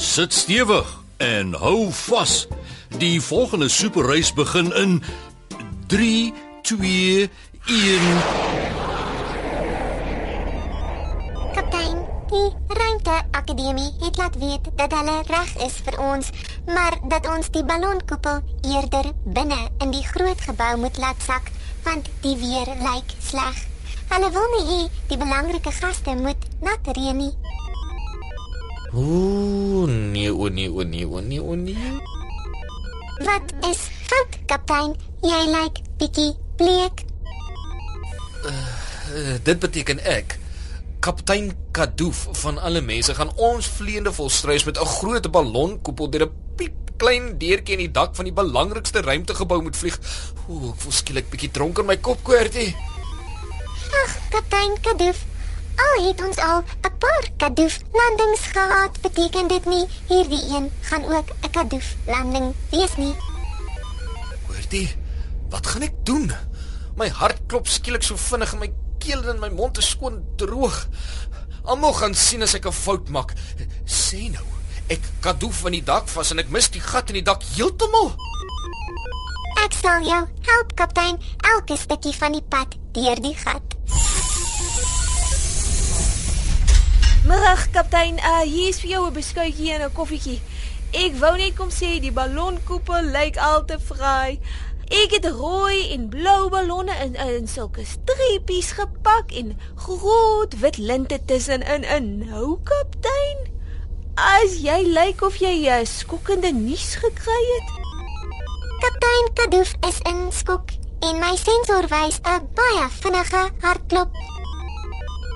Sit stewig en hou vas. Die volgende superreis begin in 3 2 1 Kaptein, die ruimteakademie het laat weet dat hulle reg is vir ons, maar dat ons die ballonkoepel eerder binne in die groot gebou moet laat sak, want die weer lyk sleg. Hulle wil nie hê die belangrike gaste moet nat reën nie. Ooh, nee, o nee, o nee, o nee, o nee. Wat is fout, kaptein? Jy lyk bietjie bleek. Uh, dit beteken ek Kaptein Kadoof van alle mense gaan ons vleiende volstruis met 'n groot ballonkoepel deur 'n piep klein deurtjie in die dak van die belangrikste ruimtegebou moet vlieg. Ooh, ek voel skielik bietjie dronk in my kop, Koortie. Ag, kaptein Kadoof. Al het ons al 'n paar Kadoof landings gehad, beteken dit nie hierdie een gaan ook 'n Kadoof landing wees nie. Koortie, wat gaan ek doen? My hart klop skielik so vinnig en my keel en my mond is skoon droog. Almal gaan sien as ek 'n fout maak. Sê nou, ek Kadoof van die dak vas en ek mis die gat in die dak heeltemal. Ek sal jou help, kaptein, elke stukkie van die pad deur die gat. Middag kaptein, uh hier is vir jou 'n beskuitjie en 'n koffietjie. Ek wou net kom sê die ballonkoepel lyk al te fraai. Ek het rooi en blou ballonne in in sulke streepies gepak en groot wit linte tussenin in. Nou kaptein, as jy lyk of jy 'n skokkende nuus gekry het. Kaptein Kadoof is in skok en my sensor wys 'n baie vinnige hartklop.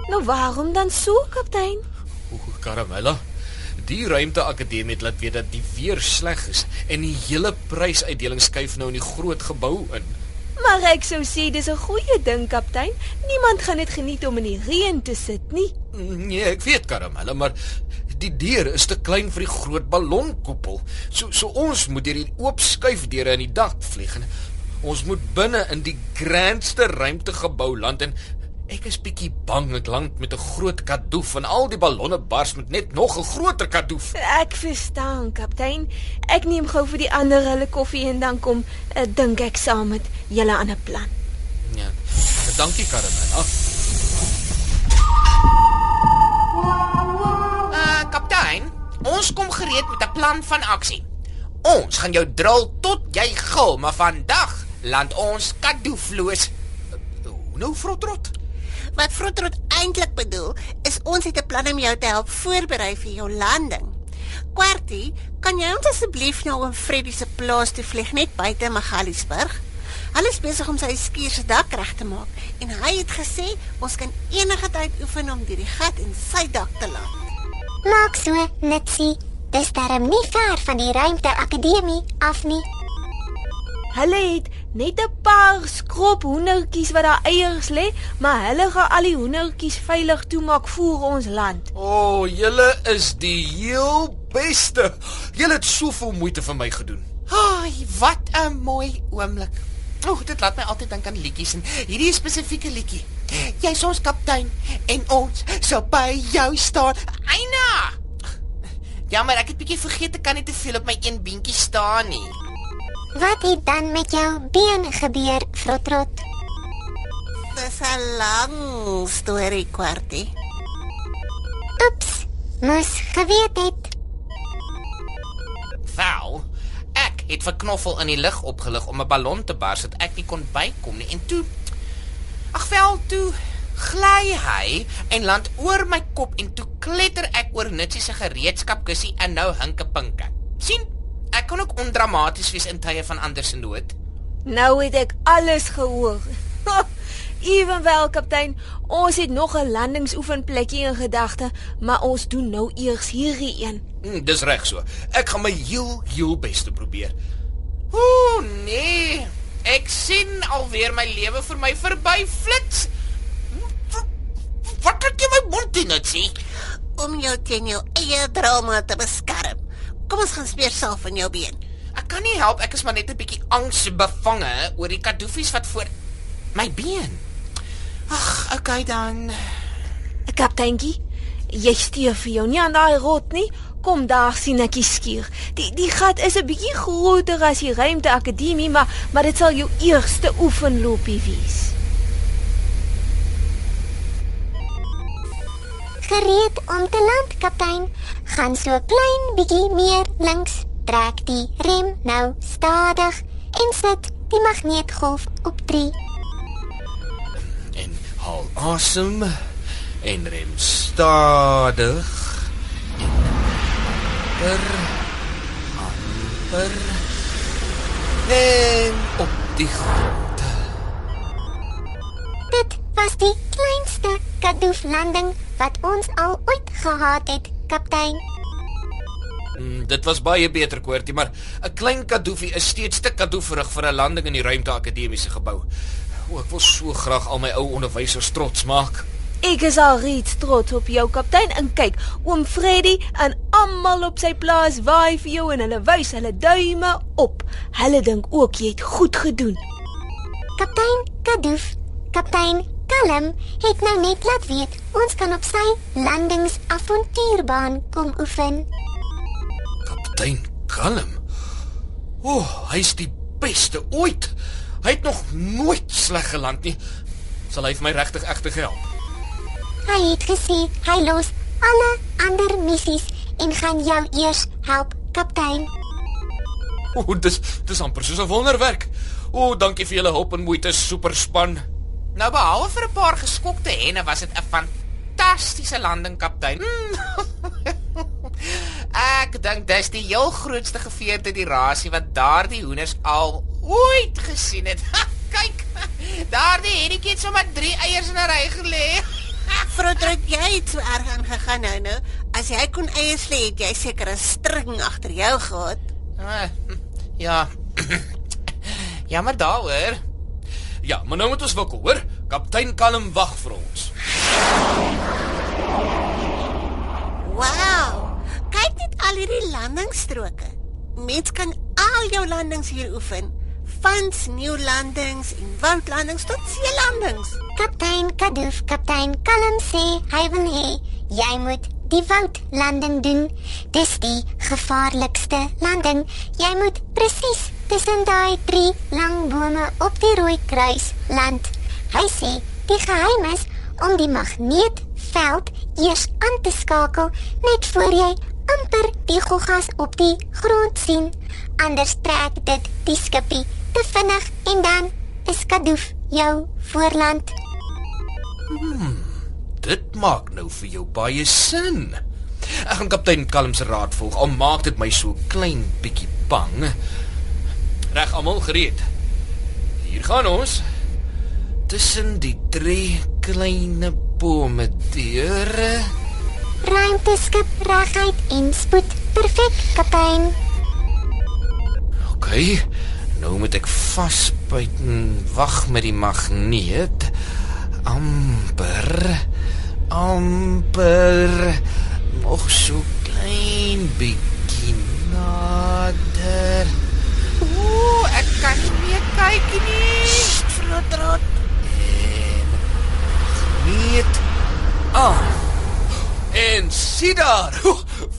Nou waarom dan so kaptein? Ooh, Karamella. Die ruimteakademie het laat weet dat die weer sleg is en die hele prysuitdeling skuif nou in die groot gebou in. Maar ek sou sê dis 'n goeie ding kaptein. Niemand gaan dit geniet om in die reën te sit nie. Nee, ek weet Karamella, maar die deur is te klein vir die groot ballonkoepel. So so ons moet deur die oop skuifdeure in die dak vlieg en ons moet binne in die grandste ruimtegebou land en ek is bietjie bang ek land met 'n groot kadoof en al die ballonne bars met net nog 'n groter kadoof. Ek verstaan kaptein. Ek neem gou vir die ander hulle koffie en dan kom uh, dink ek saam met julle aan 'n plan. Ja. Dankie Karamella. Uh kaptein, ons kom gereed met 'n plan van aksie. Ons gaan jou drill tot jy gil, maar vandag land ons kadoefloos. Hoe nou Frotrot? Wat Frotrot eintlik bedoel, is ons het 'n plan om jou te help voorberei vir jou landing. Kwartie, kan jy ons asseblief nou op Freddie se plaas toe vlieg net buite Magaliesburg? Hulle is besig om sy skuur se dak reg te maak en hy het gesê ons kan enige tyd oefen om deur die gat in sy dak te land. Maak so, Nitsie. Dis darem nie ver van die ruimteakademie af nie. Hulle het net 'n paar skrop hoendertjies wat daar eiers lê, maar hulle gaan al die hoendertjies veilig toemaak voor ons land. O, oh, julle is die heel beste. Julle het soveel moeite vir my gedoen. Ai, wat 'n mooi oomblik. O, oh, dit laat my altyd dink aan liedjies en hierdie spesifieke liedjie. Jy's ons kaptein en ons sal by jou staan. Eina! Jammer, ek het bietjie vergeet ek kan nie te veel op my een beentjie staan nie. Wat het dan met jou been gebeur, Frotrot? Dis 'n lang storie, Kwartie. Oeps, moes geweet het. Wel, ek het vir Knoffel in die lug opgelig om 'n ballon te bars dat ek nie kon bykom nie en toe Ag wel, toe gly hy en land oor my kop en toe kletter ek oor Nitsie se gereedskapkussie en nou hinkepinke. sien? Ek kan ook ondramaties wees in tye van ander se nood. Nou het ek alles gehoor. Ewenwel, kaptein, ons het nog 'n landingsoefenplekkie in gedagte, maar ons doen nou eers hierdie een. Hm, dis reg so. Ek gaan my heel heel bes te probeer. Ooh, nee. Ek sien alweer my lewe vir my verby flits. Wat het jy my mond in dit sê? om jou teen jou eie drama te beskerm. Kom ons gaan speer self in jou been. Ek kan nie help, ek is maar net 'n bietjie angsbevange oor die kadoofies wat voor my been. Ag, okay dan. Kapteintjie, jy stuur vir jou nie aan daai rot nie. Kom daar sien ek die skuur. Die die gat is 'n bietjie groter as die ruimte akademie, maar maar dit sal jou eerste oefenloopie wees. Gereed om te land, kaptein. Gaan so klein bietjie meer links. Trek die rem nou stadig en sit die magneetgolf op 3. En haal asem en rem stadig. En amper amper en op die grond. Dit was die kleinste kadoeflanding wat ons al ooit gehad het, kaptein. Mm, dit was baie beter kwartie, maar 'n klein kadoefie is steeds te kadooferig vir 'n landing in die ruimte akademiese gebou. O, ek wil so graag al my ou onderwysers trots maak. Ek is al reeds trots op jou kaptein en kyk, oom Freddy en almal op sy plaas waai vir jou en hulle wys hulle duime op. Hulle dink ook jy het goed gedoen. Kaptein Kadoof, kaptein Kalm het nou net laat weet ons kan op sy landingsavontuurbaan kom oefen. Kaptein Kalm. O, oh, hy's die beste ooit. Hy het nog nooit sleg geland nie. Sal hy vir my regtig egtig help? Hy het gesê hy los alle ander missies en gaan jou eers help, kaptein. O, oh, dis dis amper soos 'n wonderwerk. O, oh, dankie vir julle hulp en moeite, superspan. Nou behalwe vir 'n paar geskokte henne was dit 'n fantastiese landing, kaptein. Mm. Ek dink dis die heel grootste geveerde die rasie wat daardie hoenders al ooit gesien het. Kyk, daardie hennetjie het sommer 3 eiers in 'n ry gelê. Frodrik, jy het so erg aangegaan nou nou. As jy kon eiers lê, het jy seker 'n string agter jou gehad. Ah, Ja. Jammer daaroor. Ja, maar nou moet ons wikkel, hoor? Kaptein Kalm wag vir ons. Wow! Kyk net al hierdie landingsstroke. Mens kan al jou landings hier oefen. Van sneeulandings en woudlandings tot seelandings. Kaptein Kadoof, kaptein Kalm sê hy wil hê jy moet die woudlanding doen. Dis die gevaarlikste landing. Jy moet presies tussen daai drie lang bome op die rooi kruis land. Hy sê die geheim is om die magneetveld eers aan te skakel net voor jy amper die goggas op die grond sien. Anders trek dit die skippie te vinnig en dan is Kadoof jou voorland. Dit maak nou vir jou baie sin. Ek gaan kaptein Kalm se raad volg. Al maak dit my so klein bietjie bang. Reg almal gereed. Hier gaan ons. Tussen die drie klein bome deure. Ruimteskip reguit en spoed perfek, kaptein. OK. Nou moet ek vasbyt en wag met die magneet. Amper. Amper. Nog so klein bietjie nader. Ooh, ek kan nie meer kyk nie. Frotrot. En niet aan. En sien daar,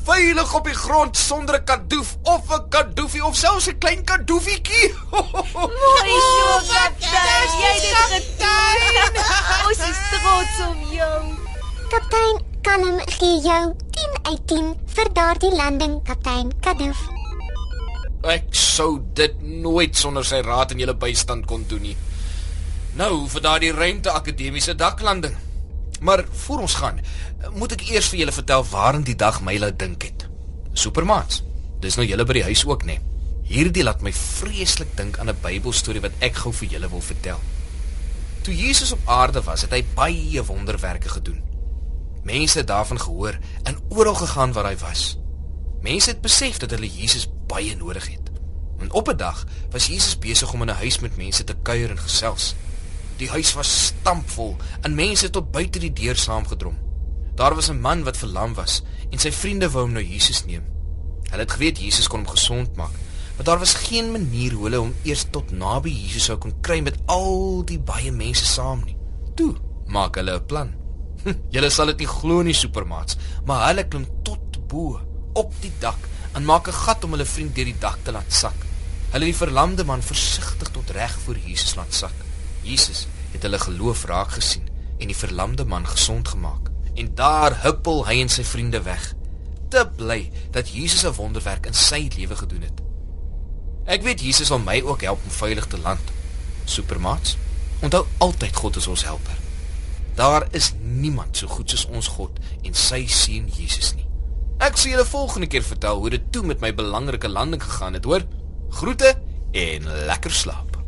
veilig op die grond sonder 'n kadoof of 'n kadoefie of selfs 'n klein kadoofietjie. Mooi so, kaptein. Jy het dit gedoen. Ons is trots op. Kaptein Kalm gee jou 10 uit 10 vir daardie landing, kaptein Kadoof. Ek sou dit nooit sonder sy raad en julle bystand kon doen nie. Nou vir daardie ruimte akademiese daklanding. Maar voor ons gaan, moet ek eers vir julle vertel waarin die dag my laat dink het. Supermaats. Dis nou julle by die huis ook, né? Hierdie laat my vreeslik dink aan 'n Bybelstorie wat ek gou vir julle wil vertel. Toe Jesus op aarde was, het hy baie wonderwerke gedoen. Mense het daarvan gehoor en oral gegaan waar hy was. Mense het besef dat hulle Jesus baie nodig het. En op 'n dag was Jesus besig om in 'n huis met mense te kuier en gesels. Die huis was stampvol en mense het tot buite die deur saamgedrom. Daar was 'n man wat verlam was en sy vriende wou hom na Jesus neem. Hulle het geweet Jesus kon hom gesond maak, maar daar was geen manier hoe hulle hom eers tot naby Jesus sou kon kry met al die baie mense saam nie. Toe maak hulle 'n plan. Julle sal dit nie glo nie, supermaats, maar hulle klim tot bo op die dak en maak 'n gat om hulle vriend deur die dak te laat sak. Hulle die verlamde man versigtig tot reg voor Jesus laat sak. Jesus het hulle geloof raak gesien en die verlamde man gesond gemaak. En daar huppel hy en sy vriende weg, te bly dat Jesus 'n wonderwerk in sy lewe gedoen het. Ek weet Jesus sal my ook help om veilig te land. Supermaats, onthou altyd God is ons helper. Daar is niemand so goed soos ons God en sy seun Jesus nie. Ek sal julle volgende keer vertel hoe dit toe met my belangrike landing gegaan het, hoor? Groete en lekker slaap.